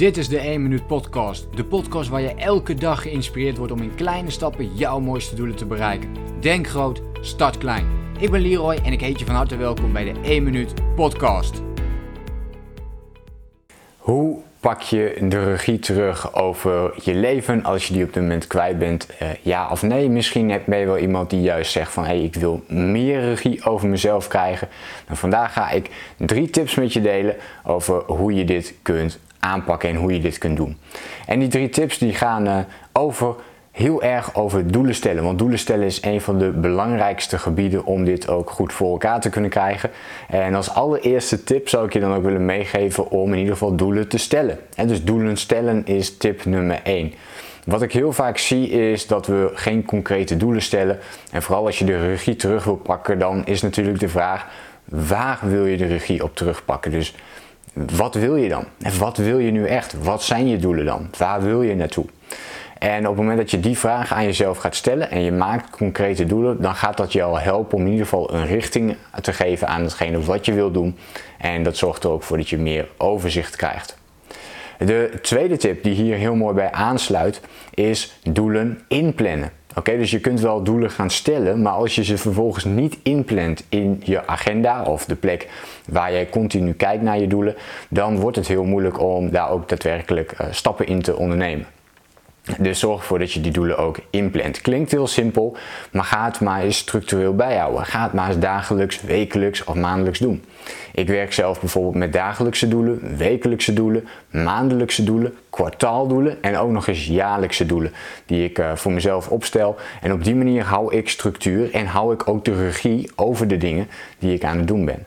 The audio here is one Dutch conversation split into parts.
Dit is de 1 Minuut Podcast. De podcast waar je elke dag geïnspireerd wordt om in kleine stappen jouw mooiste doelen te bereiken. Denk groot, start klein. Ik ben Leroy en ik heet je van harte welkom bij de 1 Minuut Podcast. Hoe pak je de regie terug over je leven als je die op dit moment kwijt bent? Uh, ja of nee? Misschien ben je wel iemand die juist zegt van hé, hey, ik wil meer regie over mezelf krijgen. Nou, vandaag ga ik drie tips met je delen over hoe je dit kunt aanpakken en hoe je dit kunt doen. En die drie tips die gaan uh, over heel erg over doelen stellen. Want doelen stellen is een van de belangrijkste gebieden om dit ook goed voor elkaar te kunnen krijgen. En als allereerste tip zou ik je dan ook willen meegeven om in ieder geval doelen te stellen. En dus doelen stellen is tip nummer 1. Wat ik heel vaak zie is dat we geen concrete doelen stellen. En vooral als je de regie terug wil pakken, dan is natuurlijk de vraag: waar wil je de regie op terugpakken? Dus wat wil je dan? En wat wil je nu echt? Wat zijn je doelen dan? Waar wil je naartoe? En op het moment dat je die vraag aan jezelf gaat stellen en je maakt concrete doelen, dan gaat dat al helpen om in ieder geval een richting te geven aan hetgene wat je wil doen. En dat zorgt er ook voor dat je meer overzicht krijgt. De tweede tip die hier heel mooi bij aansluit is doelen inplannen. Oké, dus je kunt wel doelen gaan stellen, maar als je ze vervolgens niet inplant in je agenda of de plek waar jij continu kijkt naar je doelen, dan wordt het heel moeilijk om daar ook daadwerkelijk uh, stappen in te ondernemen. Dus zorg ervoor dat je die doelen ook inplant. Klinkt heel simpel, maar ga het maar eens structureel bijhouden. Ga het maar eens dagelijks, wekelijks of maandelijks doen. Ik werk zelf bijvoorbeeld met dagelijkse doelen, wekelijkse doelen, maandelijkse doelen, kwartaaldoelen en ook nog eens jaarlijkse doelen die ik uh, voor mezelf opstel. En op die manier hou ik structuur en hou ik ook de regie over de dingen die ik aan het doen ben.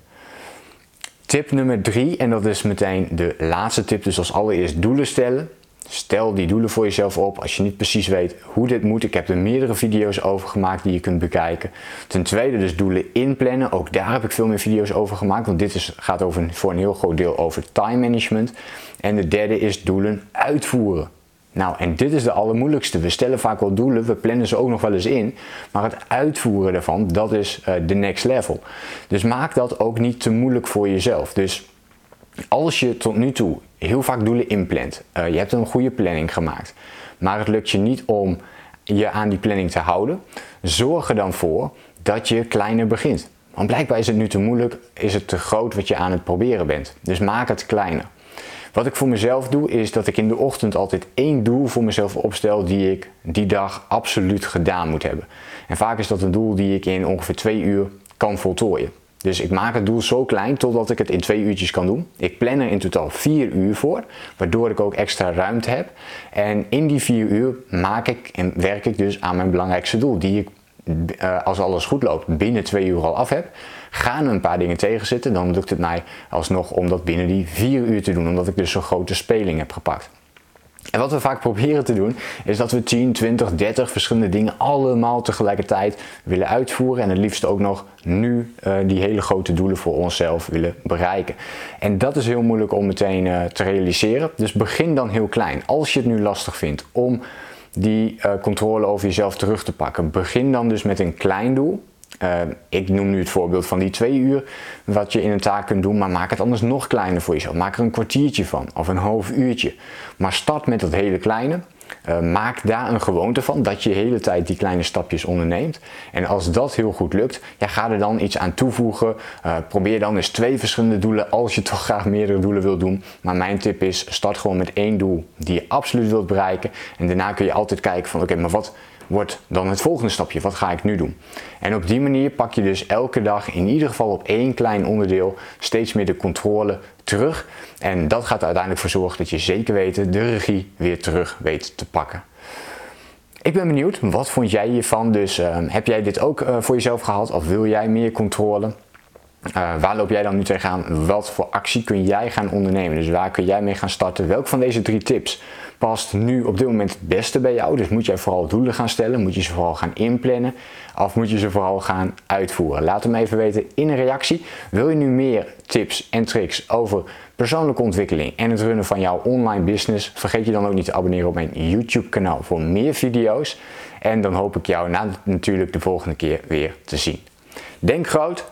Tip nummer drie, en dat is meteen de laatste tip, dus als allereerst doelen stellen. Stel die doelen voor jezelf op als je niet precies weet hoe dit moet. Ik heb er meerdere video's over gemaakt die je kunt bekijken. Ten tweede dus doelen inplannen. Ook daar heb ik veel meer video's over gemaakt. Want dit is, gaat over, voor een heel groot deel over time management. En de derde is doelen uitvoeren. Nou, en dit is de allermoeilijkste. We stellen vaak wel doelen, we plannen ze ook nog wel eens in. Maar het uitvoeren daarvan, dat is uh, de next level. Dus maak dat ook niet te moeilijk voor jezelf. Dus als je tot nu toe heel vaak doelen inplant, uh, je hebt een goede planning gemaakt, maar het lukt je niet om je aan die planning te houden, zorg er dan voor dat je kleiner begint. Want blijkbaar is het nu te moeilijk, is het te groot wat je aan het proberen bent. Dus maak het kleiner. Wat ik voor mezelf doe, is dat ik in de ochtend altijd één doel voor mezelf opstel die ik die dag absoluut gedaan moet hebben. En vaak is dat een doel die ik in ongeveer twee uur kan voltooien. Dus ik maak het doel zo klein totdat ik het in twee uurtjes kan doen. Ik plan er in totaal vier uur voor, waardoor ik ook extra ruimte heb. En in die vier uur maak ik en werk ik dus aan mijn belangrijkste doel, die ik uh, als alles goed loopt binnen twee uur al af heb. Gaan een paar dingen tegenzitten, dan lukt het mij alsnog om dat binnen die vier uur te doen, omdat ik dus zo'n grote speling heb gepakt. En wat we vaak proberen te doen, is dat we 10, 20, 30 verschillende dingen allemaal tegelijkertijd willen uitvoeren. En het liefst ook nog nu uh, die hele grote doelen voor onszelf willen bereiken. En dat is heel moeilijk om meteen uh, te realiseren. Dus begin dan heel klein. Als je het nu lastig vindt om die uh, controle over jezelf terug te pakken, begin dan dus met een klein doel. Uh, ik noem nu het voorbeeld van die twee uur wat je in een taak kunt doen, maar maak het anders nog kleiner voor jezelf. Maak er een kwartiertje van of een half uurtje. Maar start met dat hele kleine. Uh, maak daar een gewoonte van dat je de hele tijd die kleine stapjes onderneemt. En als dat heel goed lukt, ja, ga er dan iets aan toevoegen. Uh, probeer dan eens twee verschillende doelen als je toch graag meerdere doelen wilt doen. Maar mijn tip is: start gewoon met één doel die je absoluut wilt bereiken. En daarna kun je altijd kijken van oké, maar wat wordt dan het volgende stapje. Wat ga ik nu doen? En op die manier pak je dus elke dag in ieder geval op één klein onderdeel steeds meer de controle terug. En dat gaat er uiteindelijk voor zorgen dat je zeker weten de regie weer terug weet te pakken. Ik ben benieuwd, wat vond jij hiervan? Dus uh, heb jij dit ook uh, voor jezelf gehad of wil jij meer controle? Uh, waar loop jij dan nu tegenaan? Wat voor actie kun jij gaan ondernemen? Dus waar kun jij mee gaan starten? Welk van deze drie tips past nu op dit moment het beste bij jou? Dus moet jij vooral doelen gaan stellen? Moet je ze vooral gaan inplannen? Of moet je ze vooral gaan uitvoeren? Laat hem even weten in een reactie. Wil je nu meer tips en tricks over persoonlijke ontwikkeling en het runnen van jouw online business? Vergeet je dan ook niet te abonneren op mijn YouTube kanaal voor meer video's. En dan hoop ik jou na, natuurlijk de volgende keer weer te zien. Denk groot,